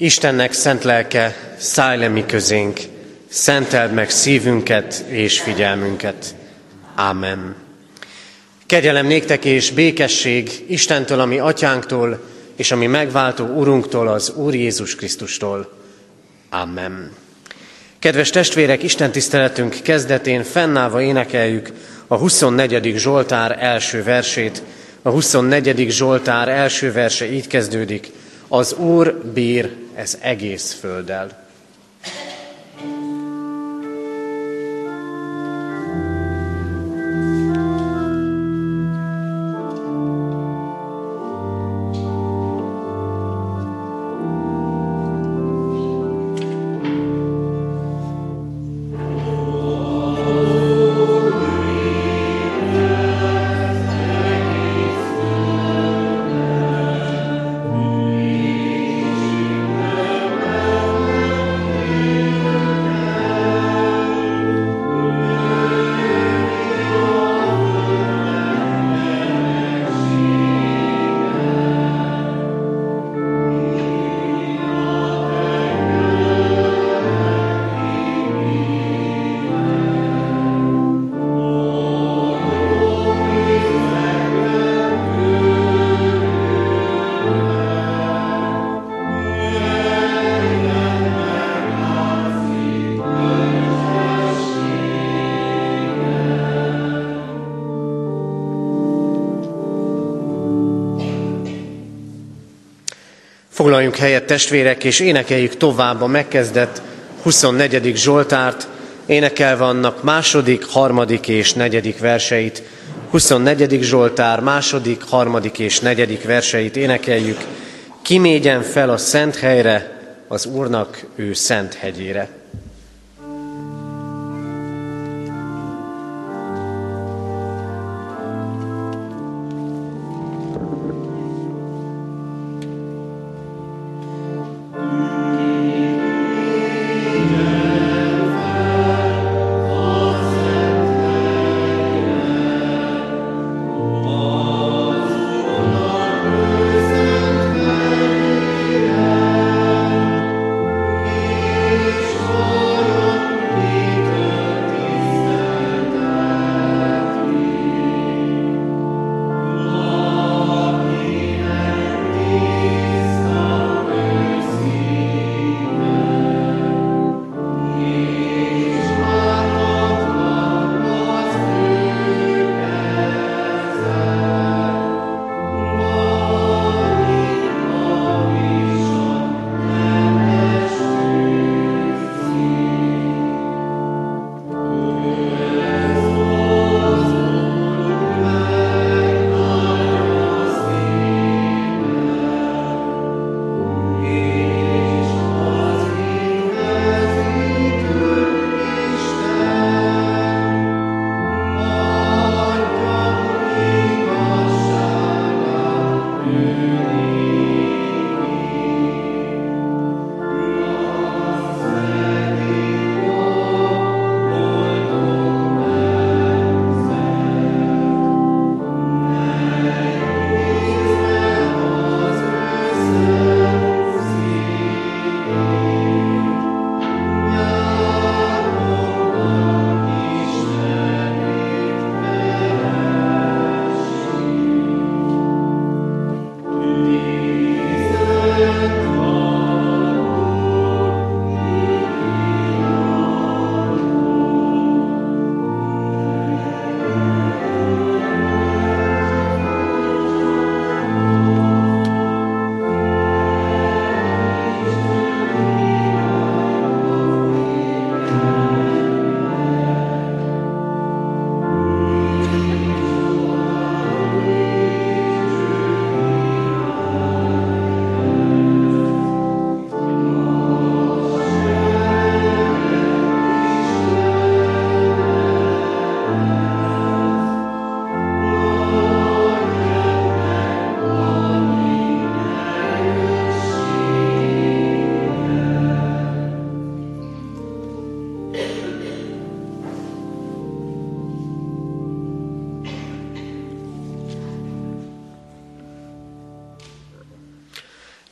Istennek szent lelke, szállj le mi közénk, szenteld meg szívünket és figyelmünket. Ámen. Kegyelem néktek és békesség Istentől, ami atyánktól, és ami megváltó Urunktól, az Úr Jézus Krisztustól. Amen. Kedves testvérek, Isten tiszteletünk kezdetén fennállva énekeljük a 24. Zsoltár első versét. A 24. Zsoltár első verse így kezdődik. Az Úr bír ez egész földdel. Foglaljunk helyet testvérek, és énekeljük tovább a megkezdett 24. Zsoltárt, énekelve annak második, harmadik és negyedik verseit. 24. Zsoltár második, harmadik és negyedik verseit énekeljük. Kimégyen fel a szent helyre, az Úrnak ő szent hegyére.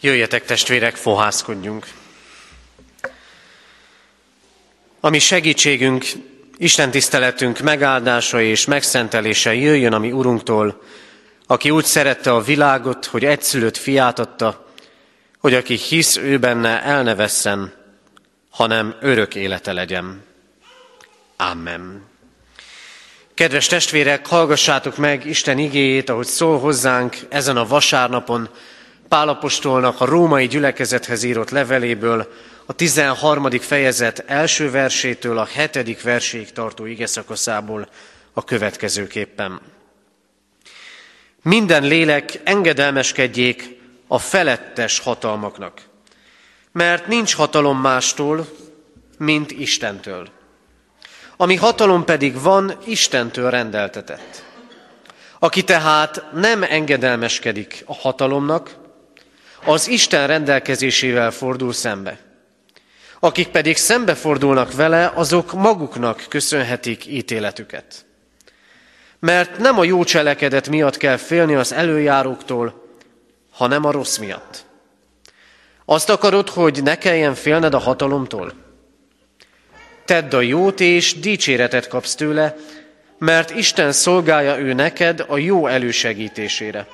Jöjjetek testvérek, fohászkodjunk. Ami segítségünk, Isten tiszteletünk megáldása és megszentelése jöjjön a mi Urunktól, aki úgy szerette a világot, hogy egyszülött fiát adta, hogy aki hisz ő benne, el ne vesszen, hanem örök élete legyen. Amen. Kedves testvérek, hallgassátok meg Isten igéjét, ahogy szól hozzánk ezen a vasárnapon, Pálapostolnak a római gyülekezethez írott leveléből, a 13. fejezet első versétől a 7. verséig tartó ige szakaszából a következőképpen. Minden lélek engedelmeskedjék a felettes hatalmaknak, mert nincs hatalom mástól, mint Istentől. Ami hatalom pedig van, Istentől rendeltetett. Aki tehát nem engedelmeskedik a hatalomnak, az Isten rendelkezésével fordul szembe. Akik pedig szembefordulnak vele, azok maguknak köszönhetik ítéletüket. Mert nem a jó cselekedet miatt kell félni az előjáróktól, hanem a rossz miatt. Azt akarod, hogy ne kelljen félned a hatalomtól? Tedd a jót, és dicséretet kapsz tőle, mert Isten szolgálja ő neked a jó elősegítésére.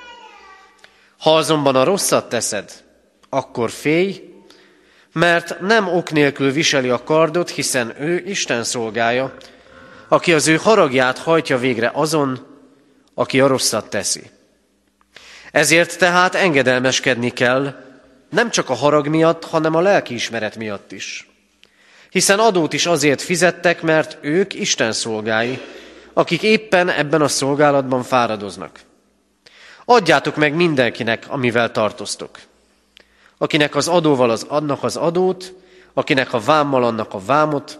Ha azonban a rosszat teszed, akkor félj, mert nem ok nélkül viseli a kardot, hiszen ő Isten szolgája, aki az ő haragját hajtja végre azon, aki a rosszat teszi. Ezért tehát engedelmeskedni kell, nem csak a harag miatt, hanem a lelkiismeret miatt is. Hiszen adót is azért fizettek, mert ők Isten szolgái, akik éppen ebben a szolgálatban fáradoznak. Adjátok meg mindenkinek, amivel tartoztok. Akinek az adóval az adnak az adót, akinek a vámmal annak a vámot,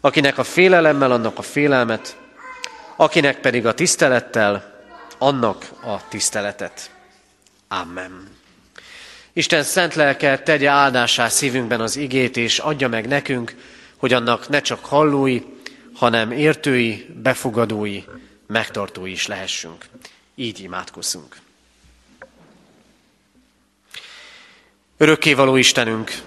akinek a félelemmel annak a félelmet, akinek pedig a tisztelettel annak a tiszteletet. Amen. Isten szent lelke tegye áldásá szívünkben az igét, és adja meg nekünk, hogy annak ne csak hallói, hanem értői, befogadói, megtartói is lehessünk. Így imádkozzunk. Örökkévaló Istenünk,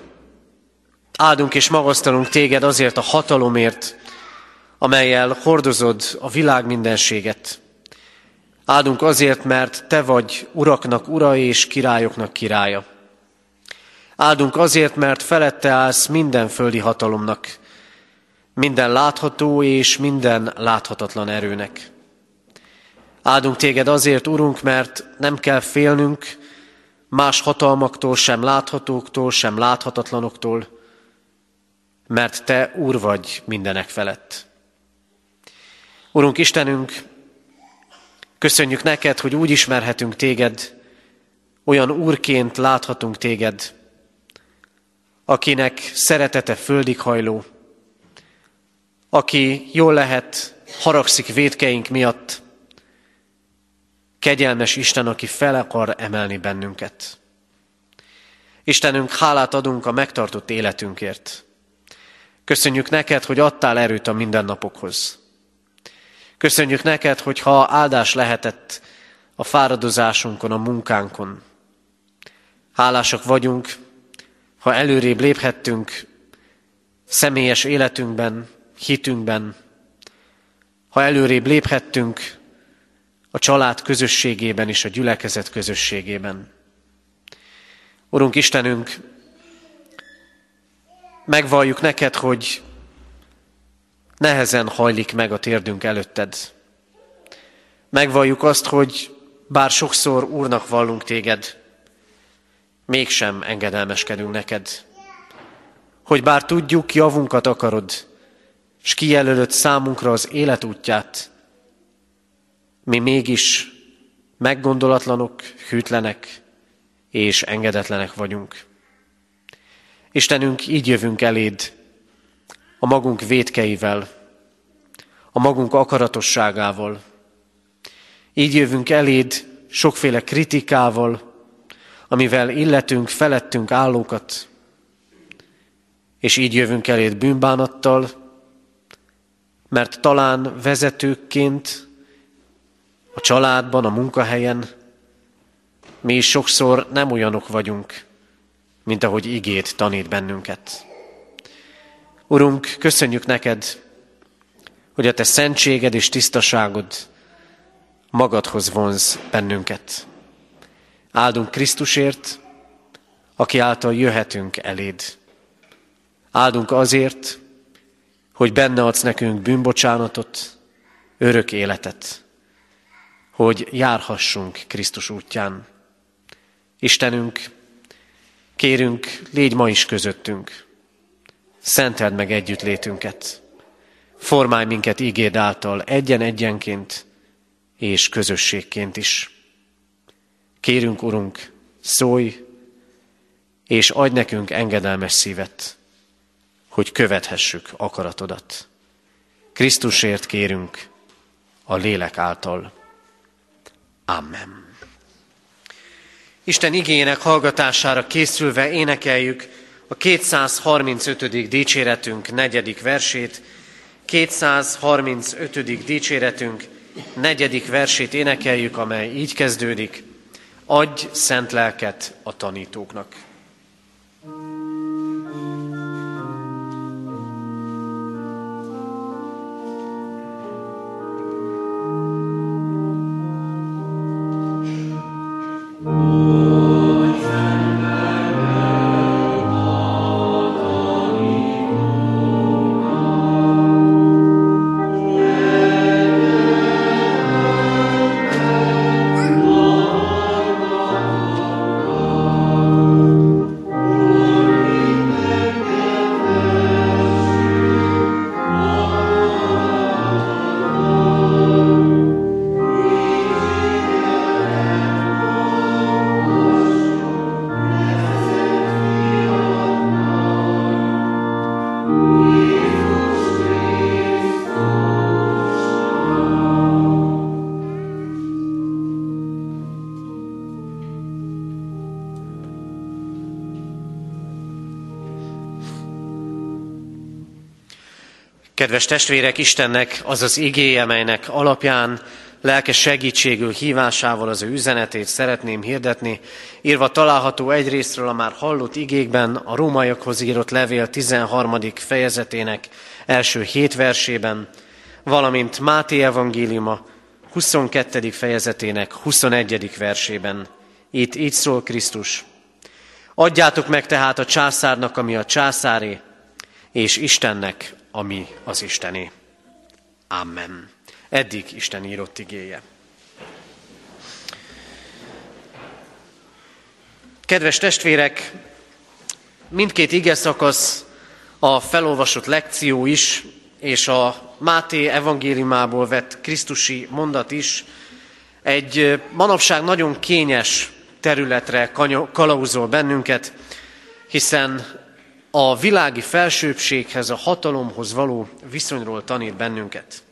áldunk és magasztalunk téged azért a hatalomért, amelyel hordozod a világ mindenséget. Áldunk azért, mert te vagy uraknak ura és királyoknak királya. Áldunk azért, mert felette állsz minden földi hatalomnak, minden látható és minden láthatatlan erőnek. Áldunk téged azért, Urunk, mert nem kell félnünk más hatalmaktól, sem láthatóktól, sem láthatatlanoktól, mert Te Úr vagy mindenek felett. Urunk Istenünk, köszönjük neked, hogy úgy ismerhetünk Téged, olyan Úrként láthatunk Téged, akinek szeretete földig hajló, aki jól lehet haragszik védkeink miatt, kegyelmes Isten, aki fel akar emelni bennünket. Istenünk, hálát adunk a megtartott életünkért. Köszönjük neked, hogy adtál erőt a mindennapokhoz. Köszönjük neked, hogy ha áldás lehetett a fáradozásunkon, a munkánkon. Hálásak vagyunk, ha előrébb léphettünk személyes életünkben, hitünkben, ha előrébb léphettünk a család közösségében és a gyülekezet közösségében. Urunk Istenünk, megvalljuk neked, hogy nehezen hajlik meg a térdünk előtted. Megvalljuk azt, hogy bár sokszor Úrnak vallunk téged, mégsem engedelmeskedünk neked. Hogy bár tudjuk, javunkat akarod, és kijelölöd számunkra az életútját, mi mégis meggondolatlanok, hűtlenek és engedetlenek vagyunk. Istenünk, így jövünk eléd a magunk védkeivel, a magunk akaratosságával. Így jövünk eléd sokféle kritikával, amivel illetünk, felettünk állókat, és így jövünk eléd bűnbánattal, mert talán vezetőkként a családban, a munkahelyen mi is sokszor nem olyanok vagyunk, mint ahogy igét tanít bennünket. Urunk, köszönjük neked, hogy a te szentséged és tisztaságod magadhoz vonz bennünket. Áldunk Krisztusért, aki által jöhetünk eléd. Áldunk azért, hogy benne adsz nekünk bűnbocsánatot, örök életet, hogy járhassunk Krisztus útján. Istenünk, kérünk, légy ma is közöttünk. Szenteld meg együttlétünket. Formálj minket ígéd által egyen-egyenként és közösségként is. Kérünk, Urunk, szólj, és adj nekünk engedelmes szívet, hogy követhessük akaratodat. Krisztusért kérünk a lélek által. Amen. Isten igének hallgatására készülve énekeljük a 235. dicséretünk negyedik versét, 235. dicséretünk negyedik versét énekeljük, amely így kezdődik. Adj szent lelket a tanítóknak. Lord. Kedves testvérek, Istennek az az igéje, melynek alapján lelkes segítségül hívásával az ő üzenetét szeretném hirdetni, írva található egyrésztről a már hallott igékben, a rómaiakhoz írott levél 13. fejezetének első hét versében, valamint Máté evangéliuma 22. fejezetének 21. versében. Itt így szól Krisztus. Adjátok meg tehát a császárnak, ami a császáré, és Istennek, ami az Istené. Amen. Eddig Isten írott igéje. Kedves testvérek, mindkét ige szakasz, a felolvasott lekció is, és a Máté evangéliumából vett Krisztusi mondat is egy manapság nagyon kényes területre kalauzol bennünket, hiszen a világi felsőbséghez, a hatalomhoz való viszonyról tanít bennünket.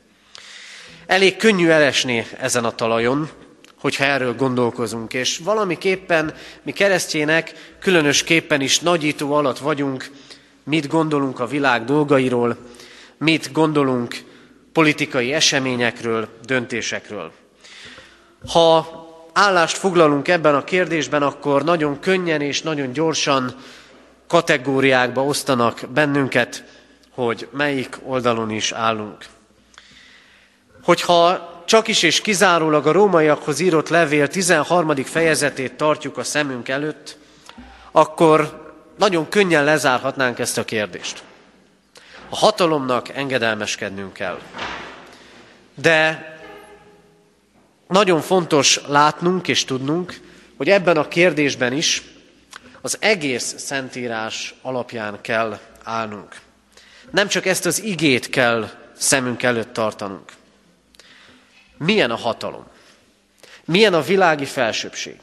Elég könnyű elesni ezen a talajon, hogyha erről gondolkozunk, és valamiképpen mi keresztjének különösképpen is nagyító alatt vagyunk, mit gondolunk a világ dolgairól, mit gondolunk politikai eseményekről, döntésekről. Ha állást foglalunk ebben a kérdésben, akkor nagyon könnyen és nagyon gyorsan kategóriákba osztanak bennünket, hogy melyik oldalon is állunk. Hogyha csak is és kizárólag a rómaiakhoz írott levél 13. fejezetét tartjuk a szemünk előtt, akkor nagyon könnyen lezárhatnánk ezt a kérdést. A hatalomnak engedelmeskednünk kell. De nagyon fontos látnunk és tudnunk, hogy ebben a kérdésben is az egész Szentírás alapján kell állnunk. Nem csak ezt az igét kell szemünk előtt tartanunk. Milyen a hatalom? Milyen a világi felsőbség?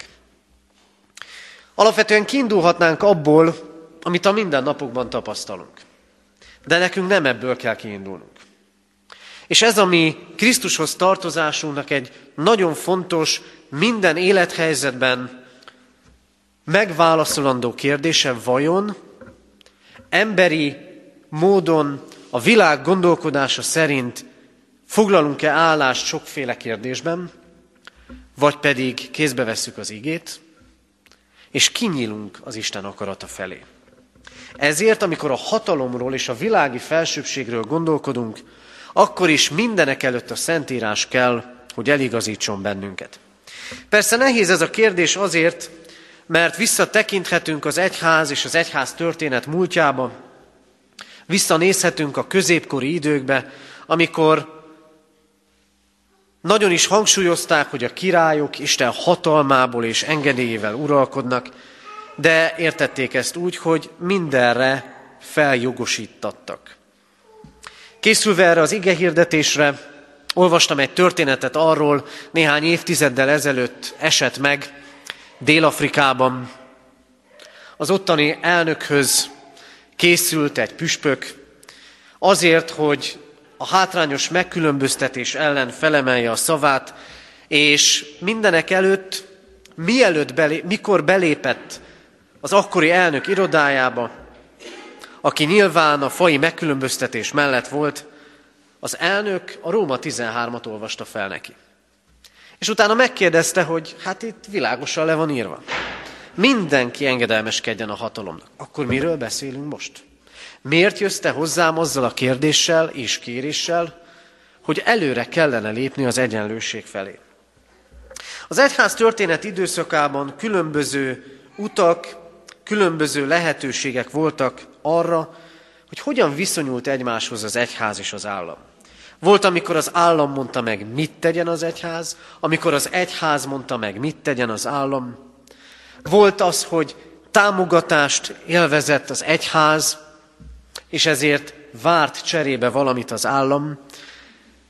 Alapvetően kiindulhatnánk abból, amit a mindennapokban tapasztalunk. De nekünk nem ebből kell kiindulnunk. És ez a mi Krisztushoz tartozásunknak egy nagyon fontos, minden élethelyzetben megválaszolandó kérdése vajon emberi módon a világ gondolkodása szerint foglalunk-e állást sokféle kérdésben, vagy pedig kézbe vesszük az igét, és kinyílunk az Isten akarata felé. Ezért, amikor a hatalomról és a világi felsőbségről gondolkodunk, akkor is mindenek előtt a Szentírás kell, hogy eligazítson bennünket. Persze nehéz ez a kérdés azért, mert visszatekinthetünk az egyház és az egyház történet múltjába, visszanézhetünk a középkori időkbe, amikor nagyon is hangsúlyozták, hogy a királyok Isten hatalmából és engedélyével uralkodnak, de értették ezt úgy, hogy mindenre feljogosítattak. Készülve erre az ige hirdetésre, olvastam egy történetet arról, néhány évtizeddel ezelőtt esett meg Dél-Afrikában. Az ottani elnökhöz készült egy püspök azért, hogy a hátrányos megkülönböztetés ellen felemelje a szavát, és mindenek előtt, mielőtt belé, mikor belépett az akkori elnök irodájába, aki nyilván a fai megkülönböztetés mellett volt, az elnök a Róma 13-at olvasta fel neki. És utána megkérdezte, hogy hát itt világosan le van írva. Mindenki engedelmeskedjen a hatalomnak. Akkor miről beszélünk most? Miért jössz te hozzám azzal a kérdéssel és kéréssel, hogy előre kellene lépni az egyenlőség felé? Az egyház történet időszakában különböző utak, különböző lehetőségek voltak arra, hogy hogyan viszonyult egymáshoz az egyház és az állam. Volt, amikor az állam mondta meg, mit tegyen az egyház, amikor az egyház mondta meg, mit tegyen az állam. Volt az, hogy támogatást élvezett az egyház, és ezért várt cserébe valamit az állam,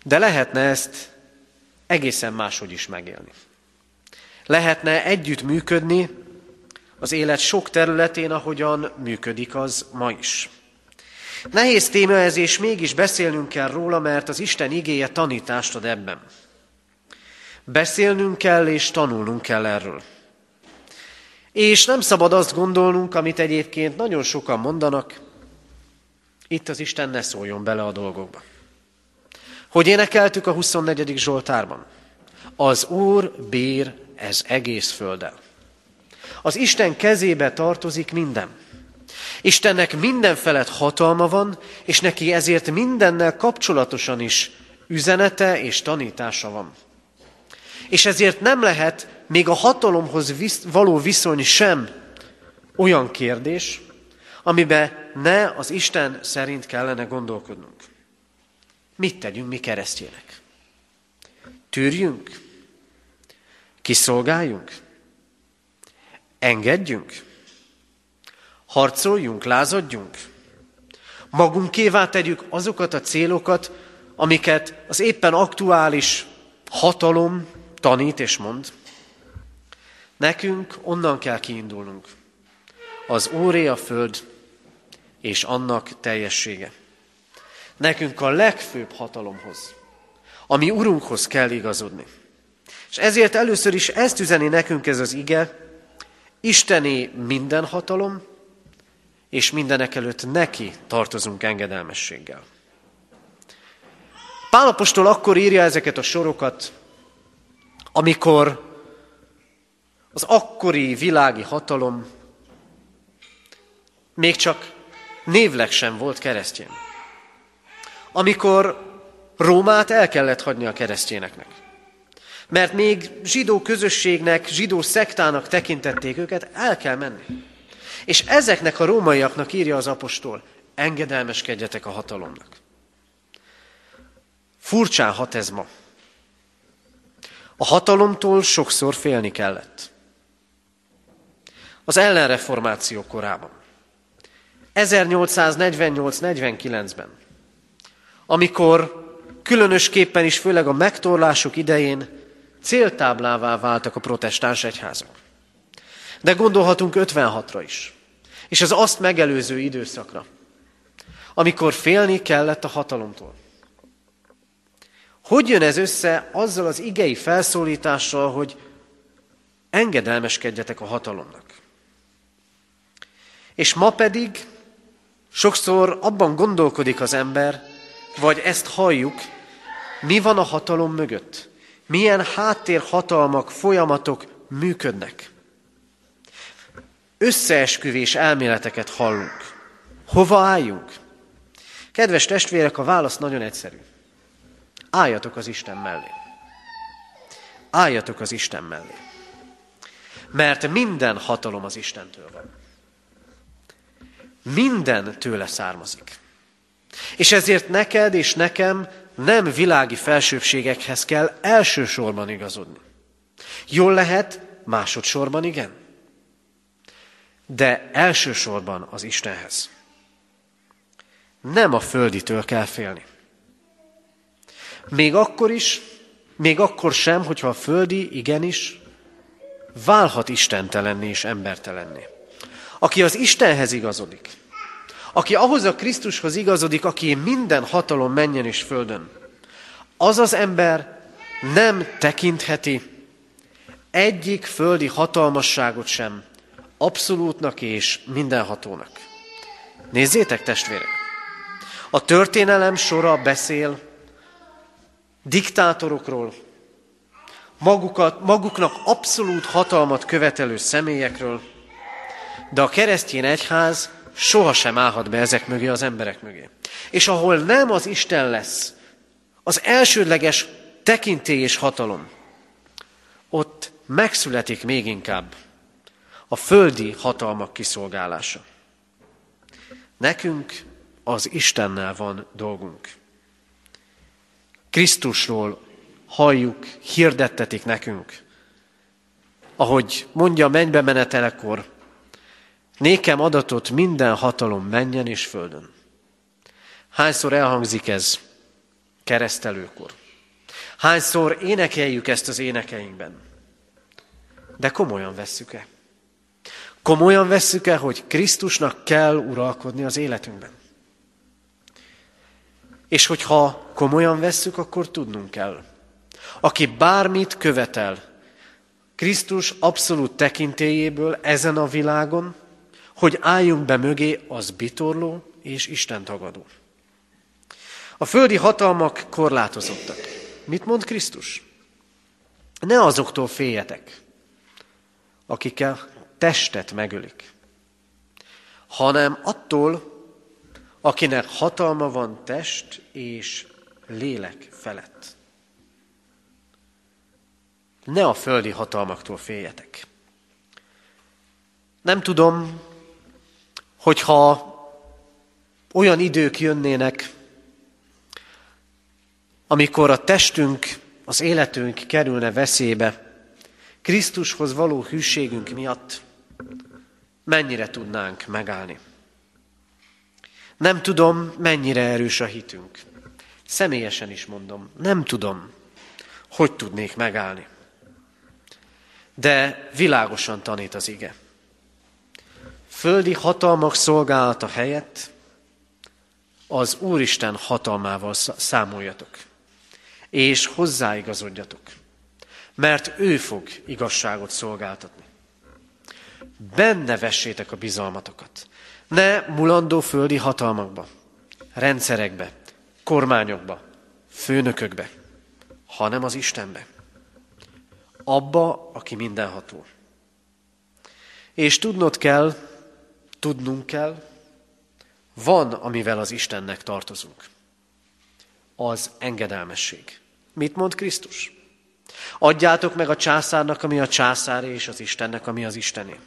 de lehetne ezt egészen máshogy is megélni. Lehetne együtt működni az élet sok területén, ahogyan működik az ma is. Nehéz téma ez, és mégis beszélnünk kell róla, mert az Isten igéje tanítást ad ebben. Beszélnünk kell, és tanulnunk kell erről. És nem szabad azt gondolnunk, amit egyébként nagyon sokan mondanak, itt az Isten ne szóljon bele a dolgokba. Hogy énekeltük a 24. Zsoltárban? Az Úr bír ez egész földdel. Az Isten kezébe tartozik minden. Istennek minden felett hatalma van, és neki ezért mindennel kapcsolatosan is üzenete és tanítása van. És ezért nem lehet még a hatalomhoz való viszony sem olyan kérdés, amiben ne az Isten szerint kellene gondolkodnunk. Mit tegyünk mi keresztjének? Tűrjünk? Kiszolgáljunk? Engedjünk? Harcoljunk, lázadjunk? Magunkévá tegyük azokat a célokat, amiket az éppen aktuális hatalom tanít és mond. Nekünk onnan kell kiindulnunk. Az Óré a föld, és annak teljessége. Nekünk a legfőbb hatalomhoz, ami Urunkhoz kell igazodni. És ezért először is ezt üzeni nekünk ez az ige, Istené minden hatalom, és mindenek előtt neki tartozunk engedelmességgel. Pálapostól akkor írja ezeket a sorokat, amikor az akkori világi hatalom még csak névleg sem volt keresztjén. Amikor Rómát el kellett hagyni a keresztjéneknek. Mert még zsidó közösségnek, zsidó szektának tekintették őket, el kell menni. És ezeknek a rómaiaknak írja az apostol, engedelmeskedjetek a hatalomnak. Furcsán hat ez ma. A hatalomtól sokszor félni kellett. Az ellenreformáció korában. 1848-49-ben, amikor különösképpen is, főleg a megtorlások idején céltáblává váltak a protestáns egyházak. De gondolhatunk 56-ra is, és az azt megelőző időszakra, amikor félni kellett a hatalomtól. Hogy jön ez össze azzal az igei felszólítással, hogy engedelmeskedjetek a hatalomnak? És ma pedig Sokszor abban gondolkodik az ember, vagy ezt halljuk, mi van a hatalom mögött? Milyen háttérhatalmak, folyamatok működnek? Összeesküvés elméleteket hallunk. Hova álljunk? Kedves testvérek, a válasz nagyon egyszerű. Álljatok az Isten mellé. Álljatok az Isten mellé. Mert minden hatalom az Istentől van. Minden tőle származik. És ezért neked és nekem nem világi felsőbségekhez kell elsősorban igazodni. Jól lehet, másodszorban igen. De elsősorban az Istenhez. Nem a földitől kell félni. Még akkor is, még akkor sem, hogyha a földi igenis válhat istentelenni és embertelenni. Aki az Istenhez igazodik, aki ahhoz a Krisztushoz igazodik, aki minden hatalom menjen és földön, az az ember nem tekintheti egyik földi hatalmasságot sem abszolútnak és mindenhatónak. Nézzétek, testvérek! A történelem sora beszél diktátorokról, magukat, maguknak abszolút hatalmat követelő személyekről, de a keresztény egyház sohasem állhat be ezek mögé az emberek mögé. És ahol nem az Isten lesz, az elsődleges tekintély és hatalom, ott megszületik még inkább a földi hatalmak kiszolgálása. Nekünk az Istennel van dolgunk. Krisztusról halljuk, hirdettetik nekünk. Ahogy mondja a mennybe menetelekor, nékem adatot minden hatalom menjen és földön. Hányszor elhangzik ez keresztelőkor? Hányszor énekeljük ezt az énekeinkben? De komolyan vesszük-e? Komolyan vesszük-e, hogy Krisztusnak kell uralkodni az életünkben? És hogyha komolyan vesszük, akkor tudnunk kell. Aki bármit követel, Krisztus abszolút tekintélyéből ezen a világon, hogy álljunk be mögé, az bitorló és Isten tagadó. A földi hatalmak korlátozottak. Mit mond Krisztus? Ne azoktól féljetek, akik a testet megölik, hanem attól, akinek hatalma van test és lélek felett. Ne a földi hatalmaktól féljetek. Nem tudom, hogyha olyan idők jönnének, amikor a testünk, az életünk kerülne veszélybe, Krisztushoz való hűségünk miatt mennyire tudnánk megállni. Nem tudom, mennyire erős a hitünk. Személyesen is mondom, nem tudom, hogy tudnék megállni. De világosan tanít az ige. Földi hatalmak szolgálata helyett az Úristen hatalmával számoljatok, és hozzáigazodjatok, mert ő fog igazságot szolgáltatni. Benne vessétek a bizalmatokat, ne mulandó földi hatalmakba, rendszerekbe, kormányokba, főnökökbe, hanem az Istenbe. Abba, aki mindenható. És tudnod kell, tudnunk kell, van, amivel az Istennek tartozunk. Az engedelmesség. Mit mond Krisztus? Adjátok meg a császárnak, ami a császáré, és az Istennek, ami az Istené.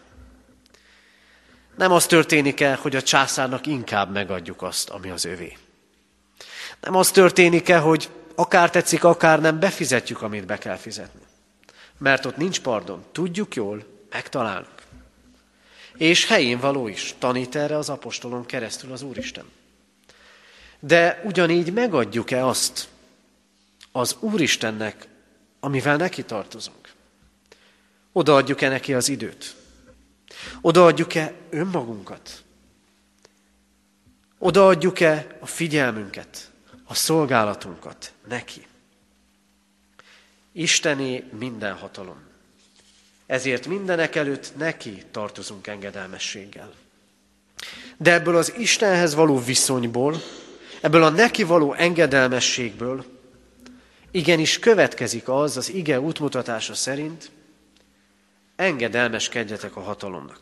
Nem az történik el, hogy a császárnak inkább megadjuk azt, ami az övé. Nem az történik el, hogy akár tetszik, akár nem, befizetjük, amit be kell fizetni. Mert ott nincs pardon. Tudjuk jól, megtalálunk. És helyén való is, tanít erre az apostolon keresztül az Úristen. De ugyanígy megadjuk-e azt az Úristennek, amivel neki tartozunk? Odaadjuk-e neki az időt? Odaadjuk-e önmagunkat? Odaadjuk-e a figyelmünket, a szolgálatunkat neki? Istené minden hatalom. Ezért mindenek előtt neki tartozunk engedelmességgel. De ebből az Istenhez való viszonyból, ebből a neki való engedelmességből igenis következik az az ige útmutatása szerint, engedelmeskedjetek a hatalomnak.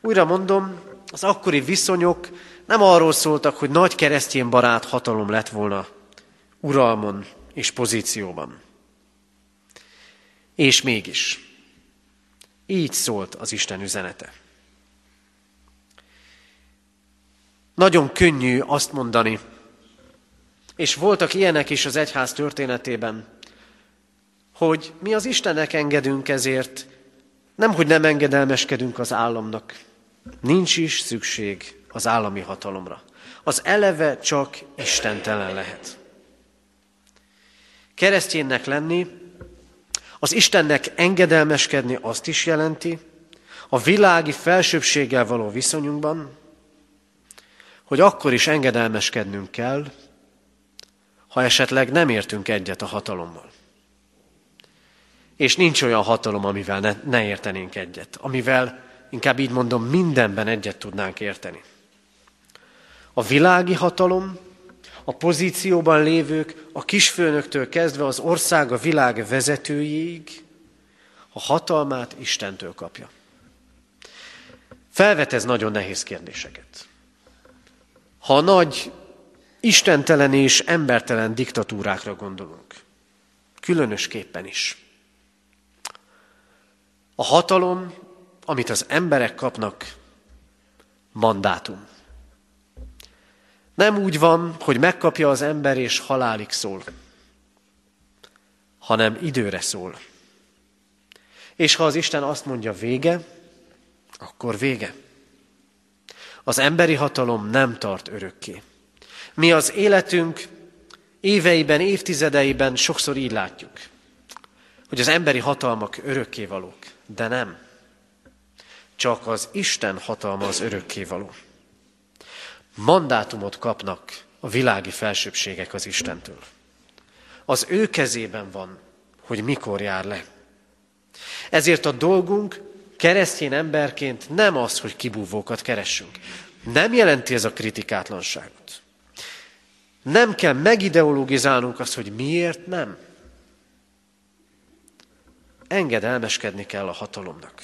Újra mondom, az akkori viszonyok nem arról szóltak, hogy nagy keresztény barát hatalom lett volna uralmon és pozícióban. És mégis, így szólt az Isten üzenete. Nagyon könnyű azt mondani, és voltak ilyenek is az egyház történetében, hogy mi az Istennek engedünk ezért, nem, hogy nem engedelmeskedünk az államnak. Nincs is szükség az állami hatalomra. Az eleve csak istentelen lehet. Kereszténynek lenni, az Istennek engedelmeskedni azt is jelenti, a világi felsőbséggel való viszonyunkban, hogy akkor is engedelmeskednünk kell, ha esetleg nem értünk egyet a hatalommal. És nincs olyan hatalom, amivel ne, ne értenénk egyet, amivel, inkább így mondom, mindenben egyet tudnánk érteni. A világi hatalom, a pozícióban lévők, a kisfőnöktől kezdve az ország a világ vezetőjéig, a hatalmát Istentől kapja. Felvet ez nagyon nehéz kérdéseket. Ha a nagy istentelen és embertelen diktatúrákra gondolunk, különösképpen is. A hatalom, amit az emberek kapnak, mandátum. Nem úgy van, hogy megkapja az ember és halálig szól, hanem időre szól. És ha az Isten azt mondja vége, akkor vége. Az emberi hatalom nem tart örökké. Mi az életünk éveiben, évtizedeiben sokszor így látjuk, hogy az emberi hatalmak örökkévalók, de nem. Csak az Isten hatalma az örökkévaló. Mandátumot kapnak a világi felsőbségek az Istentől. Az ő kezében van, hogy mikor jár le. Ezért a dolgunk keresztény emberként nem az, hogy kibúvókat keressünk. Nem jelenti ez a kritikátlanságot. Nem kell megideologizálnunk azt, hogy miért nem. Engedelmeskedni kell a hatalomnak.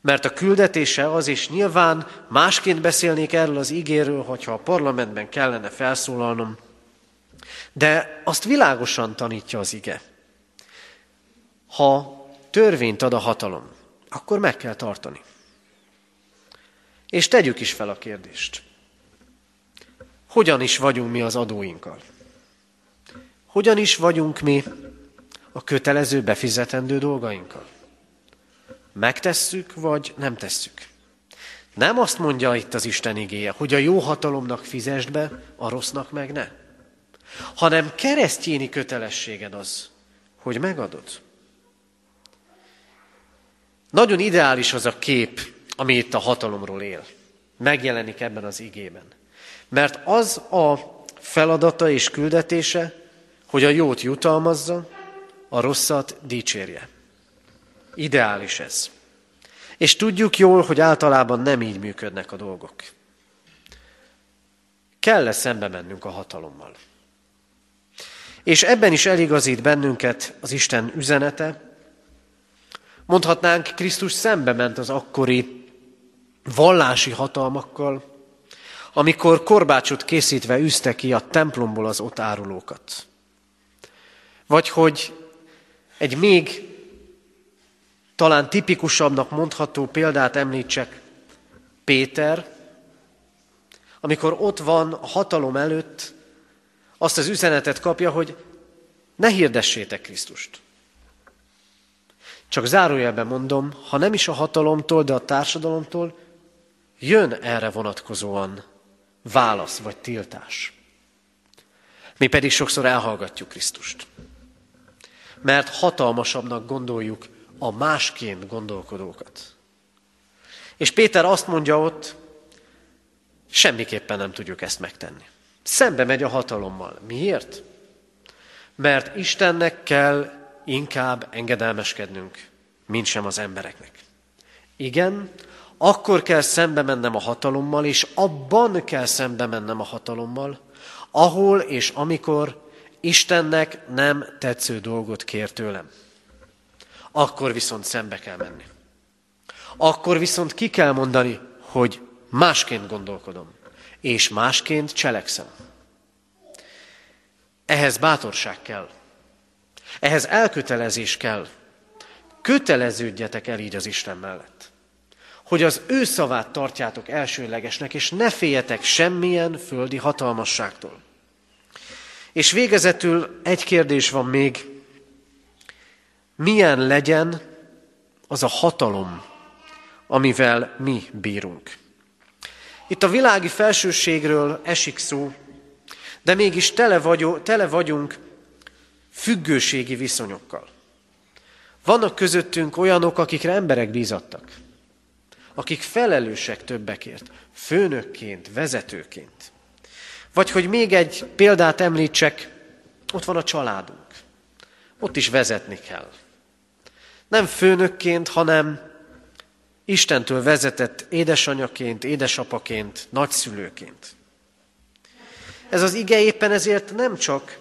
Mert a küldetése az, és nyilván másként beszélnék erről az ígéről, hogyha a parlamentben kellene felszólalnom, de azt világosan tanítja az ige. Ha törvényt ad a hatalom, akkor meg kell tartani. És tegyük is fel a kérdést. Hogyan is vagyunk mi az adóinkkal? Hogyan is vagyunk mi a kötelező befizetendő dolgainkkal? Megtesszük, vagy nem tesszük? Nem azt mondja itt az Isten igéje, hogy a jó hatalomnak fizesd be, a rossznak meg ne. Hanem keresztjéni kötelességed az, hogy megadod. Nagyon ideális az a kép, ami itt a hatalomról él. Megjelenik ebben az igében. Mert az a feladata és küldetése, hogy a jót jutalmazza, a rosszat dicsérje. Ideális ez. És tudjuk jól, hogy általában nem így működnek a dolgok. Kell-e szembe mennünk a hatalommal? És ebben is eligazít bennünket az Isten üzenete. Mondhatnánk, Krisztus szembe ment az akkori vallási hatalmakkal, amikor korbácsot készítve üzte ki a templomból az ott árulókat. Vagy hogy egy még talán tipikusabbnak mondható példát említsek, Péter, amikor ott van a hatalom előtt, azt az üzenetet kapja, hogy ne hirdessétek Krisztust. Csak zárójelben mondom, ha nem is a hatalomtól, de a társadalomtól, jön erre vonatkozóan válasz vagy tiltás. Mi pedig sokszor elhallgatjuk Krisztust. Mert hatalmasabbnak gondoljuk a másként gondolkodókat. És Péter azt mondja ott, semmiképpen nem tudjuk ezt megtenni. Szembe megy a hatalommal. Miért? Mert Istennek kell inkább engedelmeskednünk, mint sem az embereknek. Igen, akkor kell szembe mennem a hatalommal, és abban kell szembe mennem a hatalommal, ahol és amikor Istennek nem tetsző dolgot kér tőlem. Akkor viszont szembe kell menni. akkor viszont ki kell mondani, hogy másként gondolkodom, és másként cselekszem. Ehhez bátorság kell. Ehhez elkötelezés kell. Köteleződjetek el így az Isten mellett. Hogy az ő szavát tartjátok elsőlegesnek, és ne féljetek semmilyen földi hatalmasságtól. És végezetül egy kérdés van még. Milyen legyen az a hatalom, amivel mi bírunk? Itt a világi felsőségről esik szó, de mégis tele, vagyunk, tele vagyunk függőségi viszonyokkal. Vannak közöttünk olyanok, akikre emberek bízattak, akik felelősek többekért, főnökként, vezetőként. Vagy hogy még egy példát említsek, ott van a családunk. Ott is vezetni kell. Nem főnökként, hanem Istentől vezetett édesanyaként, édesapaként, nagyszülőként. Ez az ige éppen ezért nem csak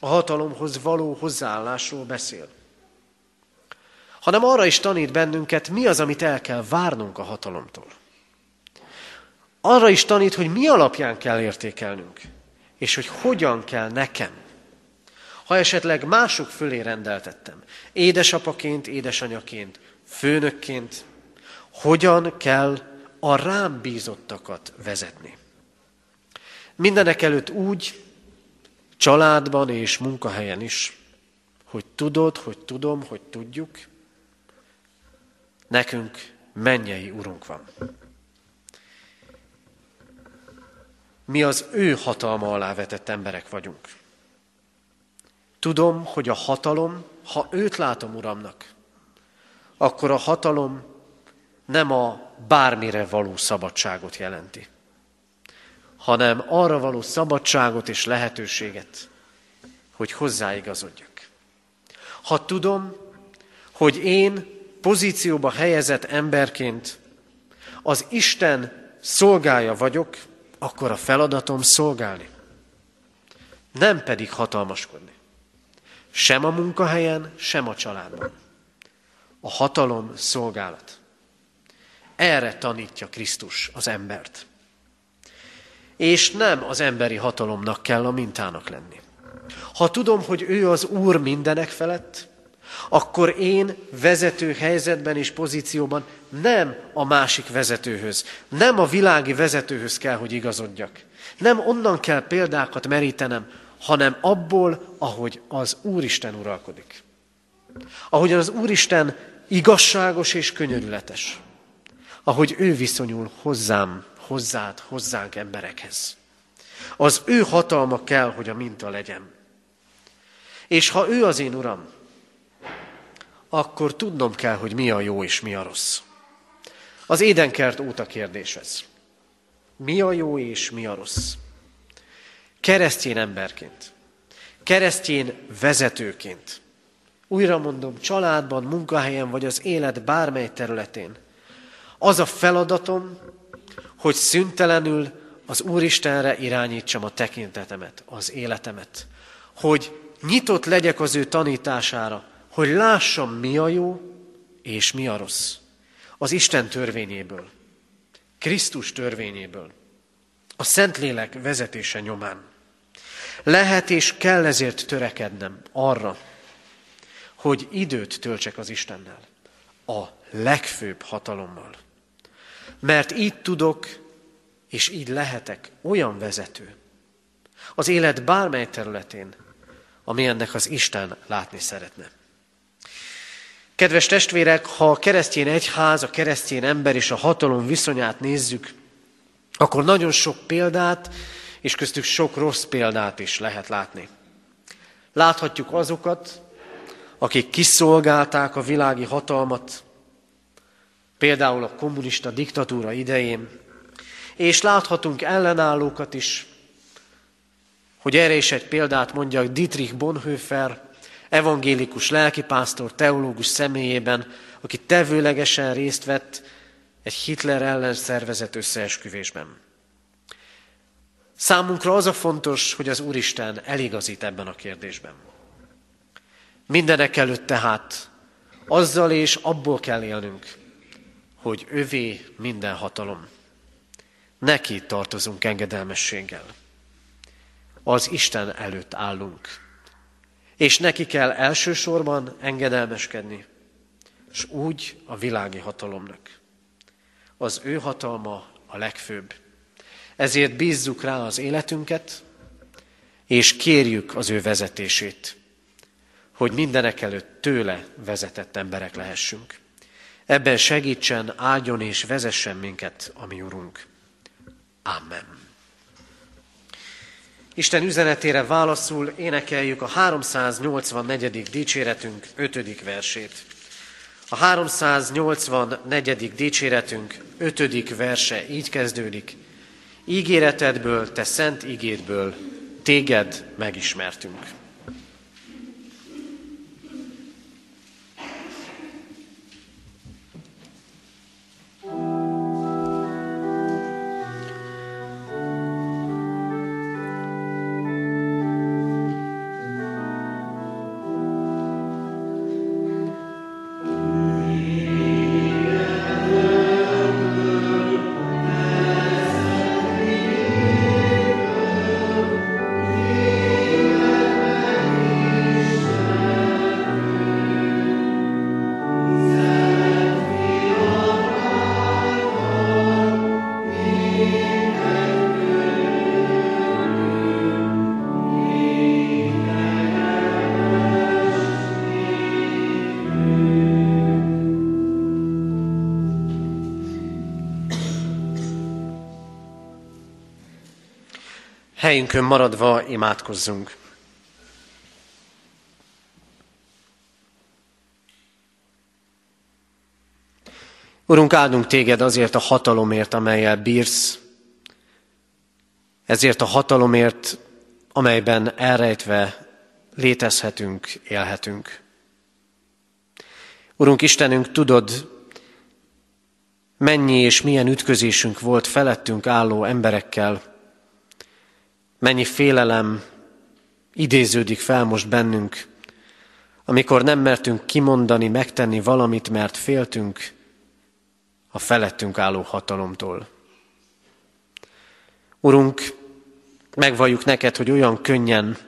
a hatalomhoz való hozzáállásról beszél, hanem arra is tanít bennünket, mi az, amit el kell várnunk a hatalomtól. Arra is tanít, hogy mi alapján kell értékelnünk, és hogy hogyan kell nekem. Ha esetleg mások fölé rendeltettem, édesapaként, édesanyaként, főnökként, hogyan kell a rám bízottakat vezetni. Mindenek előtt úgy, családban és munkahelyen is, hogy tudod, hogy tudom, hogy tudjuk, nekünk mennyei urunk van. Mi az ő hatalma alá vetett emberek vagyunk. Tudom, hogy a hatalom, ha őt látom uramnak, akkor a hatalom nem a bármire való szabadságot jelenti hanem arra való szabadságot és lehetőséget, hogy hozzáigazodjak. Ha tudom, hogy én pozícióba helyezett emberként az Isten szolgája vagyok, akkor a feladatom szolgálni. Nem pedig hatalmaskodni. Sem a munkahelyen, sem a családban. A hatalom szolgálat. Erre tanítja Krisztus az embert és nem az emberi hatalomnak kell a mintának lenni. Ha tudom, hogy ő az Úr mindenek felett, akkor én vezető helyzetben és pozícióban nem a másik vezetőhöz, nem a világi vezetőhöz kell, hogy igazodjak. Nem onnan kell példákat merítenem, hanem abból, ahogy az Úristen uralkodik. Ahogyan az Úristen igazságos és könyörületes. Ahogy ő viszonyul hozzám hozzád, hozzánk emberekhez. Az ő hatalma kell, hogy a minta legyen. És ha ő az én uram, akkor tudnom kell, hogy mi a jó és mi a rossz. Az édenkert óta kérdés ez. Mi a jó és mi a rossz? Keresztjén emberként, keresztjén vezetőként, újra mondom, családban, munkahelyen vagy az élet bármely területén, az a feladatom, hogy szüntelenül az Úristenre irányítsam a tekintetemet, az életemet. Hogy nyitott legyek az ő tanítására, hogy lássam, mi a jó és mi a rossz. Az Isten törvényéből, Krisztus törvényéből, a Szentlélek vezetése nyomán. Lehet és kell ezért törekednem arra, hogy időt töltsek az Istennel, a legfőbb hatalommal. Mert így tudok, és így lehetek olyan vezető az élet bármely területén, ami ennek az Isten látni szeretne. Kedves testvérek, ha a keresztény egyház, a keresztény ember és a hatalom viszonyát nézzük, akkor nagyon sok példát, és köztük sok rossz példát is lehet látni. Láthatjuk azokat, akik kiszolgálták a világi hatalmat, például a kommunista diktatúra idején, és láthatunk ellenállókat is, hogy erre is egy példát mondjak Dietrich Bonhoeffer, evangélikus lelkipásztor, teológus személyében, aki tevőlegesen részt vett egy Hitler ellen szervezett összeesküvésben. Számunkra az a fontos, hogy az Úristen eligazít ebben a kérdésben. Mindenek előtt tehát azzal és abból kell élnünk, hogy övé minden hatalom. Neki tartozunk engedelmességgel. Az Isten előtt állunk. És neki kell elsősorban engedelmeskedni, és úgy a világi hatalomnak. Az ő hatalma a legfőbb. Ezért bízzuk rá az életünket, és kérjük az ő vezetését, hogy mindenek előtt tőle vezetett emberek lehessünk. Ebben segítsen, áldjon és vezessen minket, ami Urunk. Amen. Isten üzenetére válaszul énekeljük a 384. dicséretünk 5. versét. A 384. dicséretünk 5. verse így kezdődik. Ígéretedből, te szent ígédből téged megismertünk. Helyünkön maradva imádkozzunk. Urunk, áldunk téged azért a hatalomért, amelyel bírsz, ezért a hatalomért, amelyben elrejtve létezhetünk, élhetünk. Urunk Istenünk, tudod, mennyi és milyen ütközésünk volt felettünk álló emberekkel, mennyi félelem idéződik fel most bennünk, amikor nem mertünk kimondani, megtenni valamit, mert féltünk a felettünk álló hatalomtól. Urunk, megvalljuk neked, hogy olyan könnyen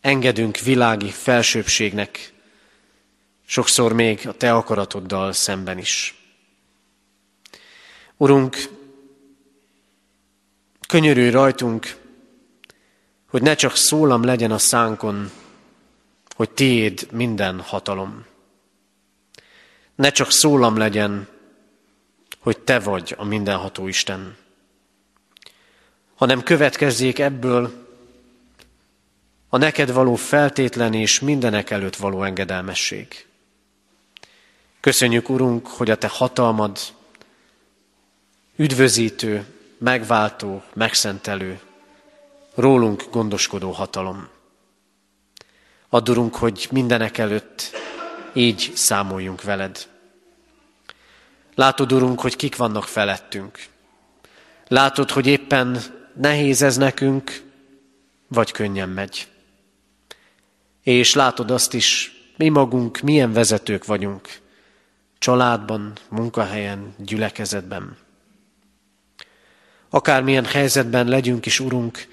engedünk világi felsőbségnek, sokszor még a te akaratoddal szemben is. Urunk, Könyörülj rajtunk, hogy ne csak szólam legyen a szánkon, hogy tiéd minden hatalom. Ne csak szólam legyen, hogy te vagy a mindenható Isten, hanem következzék ebből a neked való feltétlen és mindenek előtt való engedelmesség. Köszönjük, Urunk, hogy a Te hatalmad üdvözítő, megváltó, megszentelő, rólunk gondoskodó hatalom. Addurunk, hogy mindenek előtt így számoljunk veled. Látod, Urunk, hogy kik vannak felettünk. Látod, hogy éppen nehéz ez nekünk, vagy könnyen megy. És látod azt is, mi magunk milyen vezetők vagyunk, családban, munkahelyen, gyülekezetben. Akármilyen helyzetben legyünk is, Urunk,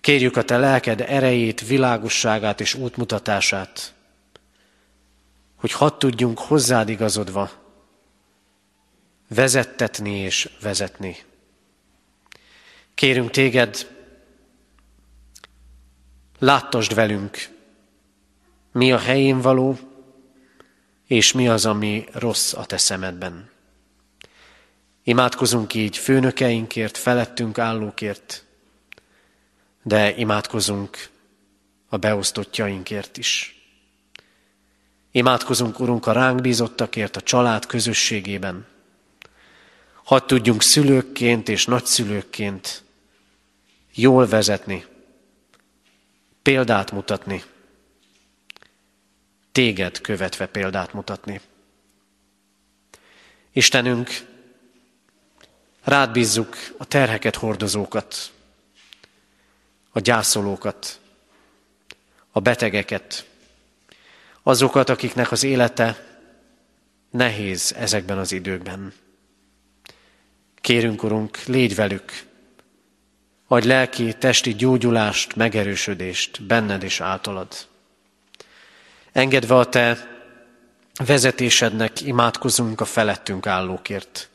kérjük a Te lelked erejét, világosságát és útmutatását, hogy hadd tudjunk hozzád igazodva vezettetni és vezetni. Kérünk téged, láttasd velünk, mi a helyén való, és mi az, ami rossz a te szemedben. Imádkozunk így főnökeinkért, felettünk állókért, de imádkozunk a beosztottjainkért is. Imádkozunk, Urunk, a ránk bízottakért a család közösségében. Hadd tudjunk szülőkként és nagyszülőkként jól vezetni, példát mutatni, téged követve példát mutatni. Istenünk, Rád bízzuk a terheket hordozókat, a gyászolókat, a betegeket, azokat, akiknek az élete nehéz ezekben az időkben. Kérünk, Urunk, légy velük, adj lelki, testi gyógyulást, megerősödést benned és általad. Engedve a Te vezetésednek imádkozunk a felettünk állókért.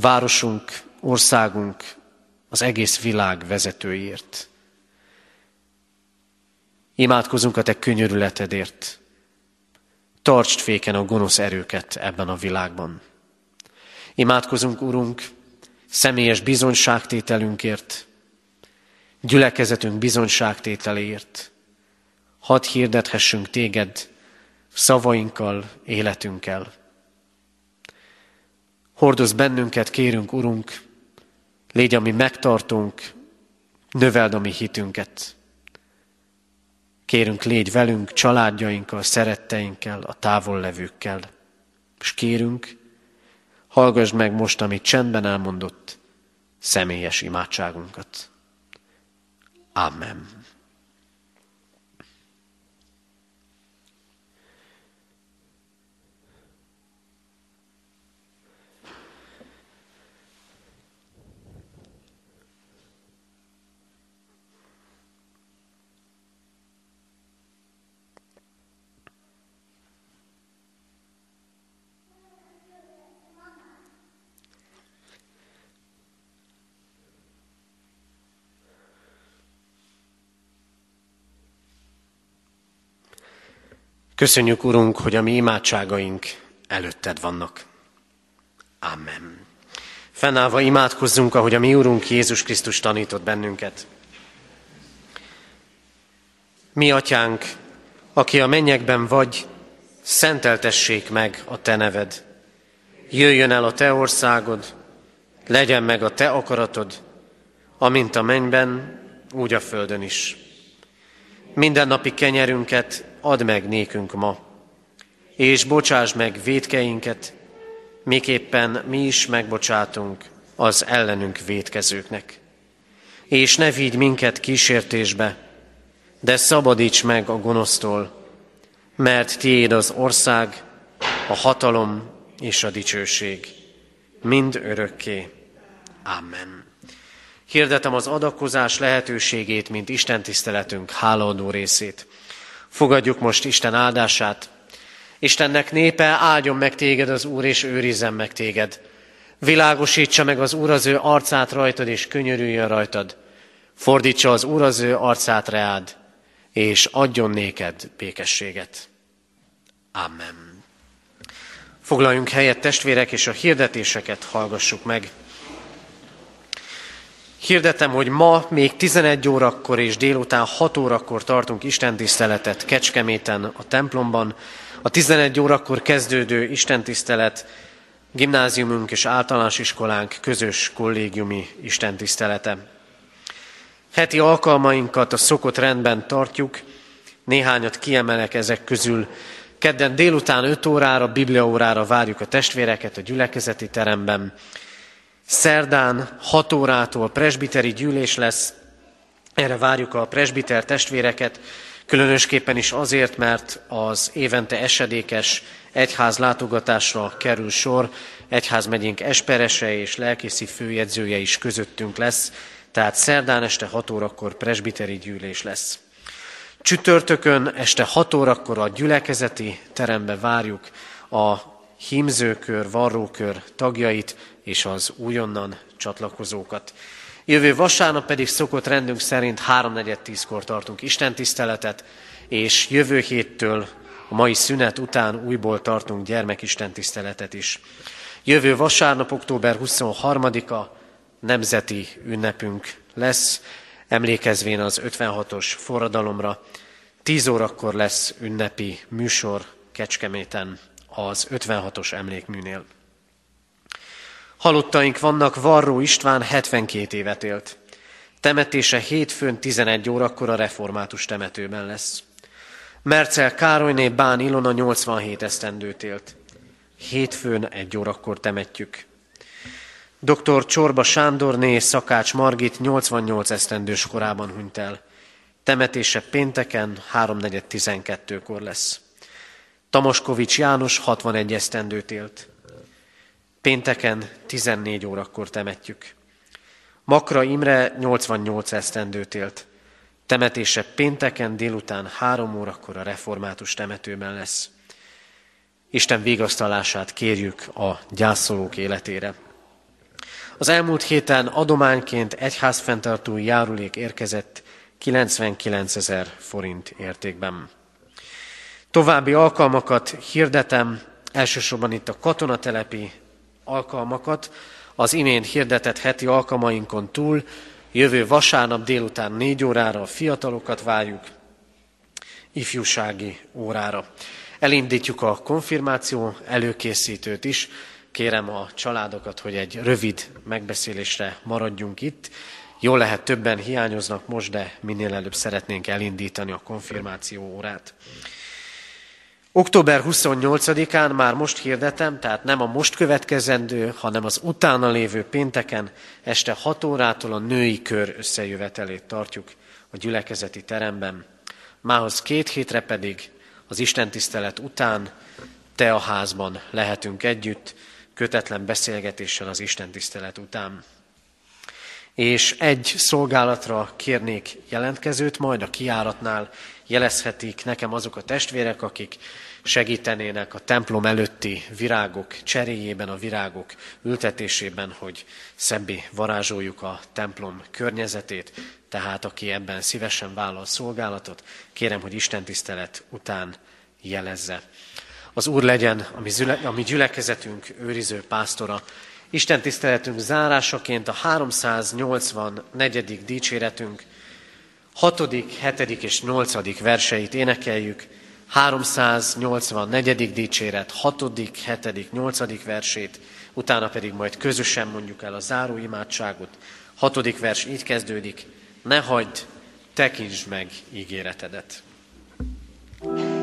Városunk, országunk, az egész világ vezetőiért. Imádkozunk a Te könyörületedért. Tartsd féken a gonosz erőket ebben a világban. Imádkozunk, Urunk, személyes bizonyságtételünkért, gyülekezetünk bizonyságtételéért. Hadd hirdethessünk téged szavainkkal, életünkkel. Hordoz bennünket, kérünk, Urunk, légy ami megtartunk, növeld a mi hitünket. Kérünk, légy velünk, családjainkkal, szeretteinkkel, a távol levőkkel. És kérünk, hallgassd meg most, amit csendben elmondott, személyes imádságunkat. Amen. Köszönjük, Urunk, hogy a mi imádságaink előtted vannak. Amen. Fennállva imádkozzunk, ahogy a mi Urunk Jézus Krisztus tanított bennünket. Mi, Atyánk, aki a mennyekben vagy, szenteltessék meg a Te neved. Jöjjön el a Te országod, legyen meg a Te akaratod, amint a mennyben, úgy a földön is. Mindennapi kenyerünket add meg nékünk ma, és bocsáss meg védkeinket, miképpen mi is megbocsátunk az ellenünk védkezőknek. És ne vigy minket kísértésbe, de szabadíts meg a gonosztól, mert tiéd az ország, a hatalom és a dicsőség, mind örökké. Amen. Hirdetem az adakozás lehetőségét, mint Isten tiszteletünk hálaadó részét. Fogadjuk most Isten áldását. Istennek népe, áldjon meg téged az Úr, és őrizzen meg téged. Világosítsa meg az Úr az ő arcát rajtad, és könyörüljön rajtad. Fordítsa az Úr az ő arcát reád, és adjon néked békességet. Amen. Foglaljunk helyet, testvérek, és a hirdetéseket hallgassuk meg. Hirdetem, hogy ma még 11 órakor és délután 6 órakor tartunk istentiszteletet Kecskeméten a templomban. A 11 órakor kezdődő istentisztelet gimnáziumunk és általános iskolánk közös kollégiumi istentisztelete. Heti alkalmainkat a szokott rendben tartjuk, néhányat kiemelek ezek közül. Kedden délután 5 órára, bibliaórára várjuk a testvéreket a gyülekezeti teremben. Szerdán 6 órától presbiteri gyűlés lesz, erre várjuk a presbiter testvéreket, különösképpen is azért, mert az évente esedékes egyház látogatásra kerül sor, egyházmegyénk esperese és lelkészi főjegyzője is közöttünk lesz, tehát szerdán este 6 órakor presbiteri gyűlés lesz. Csütörtökön este 6 órakor a gyülekezeti terembe várjuk a hímzőkör, varrókör tagjait, és az újonnan csatlakozókat. Jövő vasárnap pedig szokott rendünk szerint 3.4.10-kor tartunk Isten tiszteletet, és jövő héttől a mai szünet után újból tartunk gyermekisten tiszteletet is. Jövő vasárnap, október 23-a nemzeti ünnepünk lesz, emlékezvén az 56-os forradalomra. 10 órakor lesz ünnepi műsor Kecskeméten az 56-os emlékműnél. Halottaink vannak, Varró István 72 évet élt. Temetése hétfőn 11 órakor a református temetőben lesz. Mercel Károlyné Bán Ilona 87 esztendőt élt. Hétfőn egy órakor temetjük. Dr. Csorba Sándorné Szakács Margit 88 esztendős korában hunyt el. Temetése pénteken 3.4.12-kor lesz. Tamaskovics János 61 esztendőt élt. Pénteken 14 órakor temetjük. Makra Imre 88 esztendőt élt. Temetése pénteken délután három órakor a református temetőben lesz. Isten vigasztalását kérjük a gyászolók életére. Az elmúlt héten adományként egyházfenntartói járulék érkezett 99 ezer forint értékben. További alkalmakat hirdetem, elsősorban itt a katonatelepi alkalmakat, az imént hirdetett heti alkalmainkon túl jövő vasárnap délután négy órára a fiatalokat várjuk, ifjúsági órára. Elindítjuk a konfirmáció előkészítőt is. Kérem a családokat, hogy egy rövid megbeszélésre maradjunk itt. Jól lehet, többen hiányoznak most, de minél előbb szeretnénk elindítani a konfirmáció órát. Október 28-án már most hirdetem, tehát nem a most következendő, hanem az utána lévő pénteken este 6 órától a női kör összejövetelét tartjuk a gyülekezeti teremben. Mához két hétre pedig az Isten tisztelet után te a házban lehetünk együtt, kötetlen beszélgetéssel az Isten tisztelet után. És egy szolgálatra kérnék jelentkezőt, majd a kiáratnál jelezhetik nekem azok a testvérek, akik segítenének a templom előtti virágok cseréjében, a virágok ültetésében, hogy szebbé varázsoljuk a templom környezetét. Tehát aki ebben szívesen vállal szolgálatot, kérem, hogy Isten tisztelet után jelezze. Az Úr legyen a mi gyülekezetünk őriző pásztora. Isten tiszteletünk zárásaként a 384. dicséretünk 6., 7. és 8. verseit énekeljük. 384. dicséret 6., 7., 8. versét, utána pedig majd közösen mondjuk el a záró imádságot. 6. vers így kezdődik, ne hagyd, tekintsd meg ígéretedet. thank you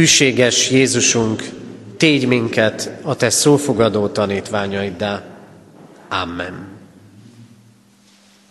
Hűséges Jézusunk, tégy minket a Te szófogadó tanítványaiddá. Amen.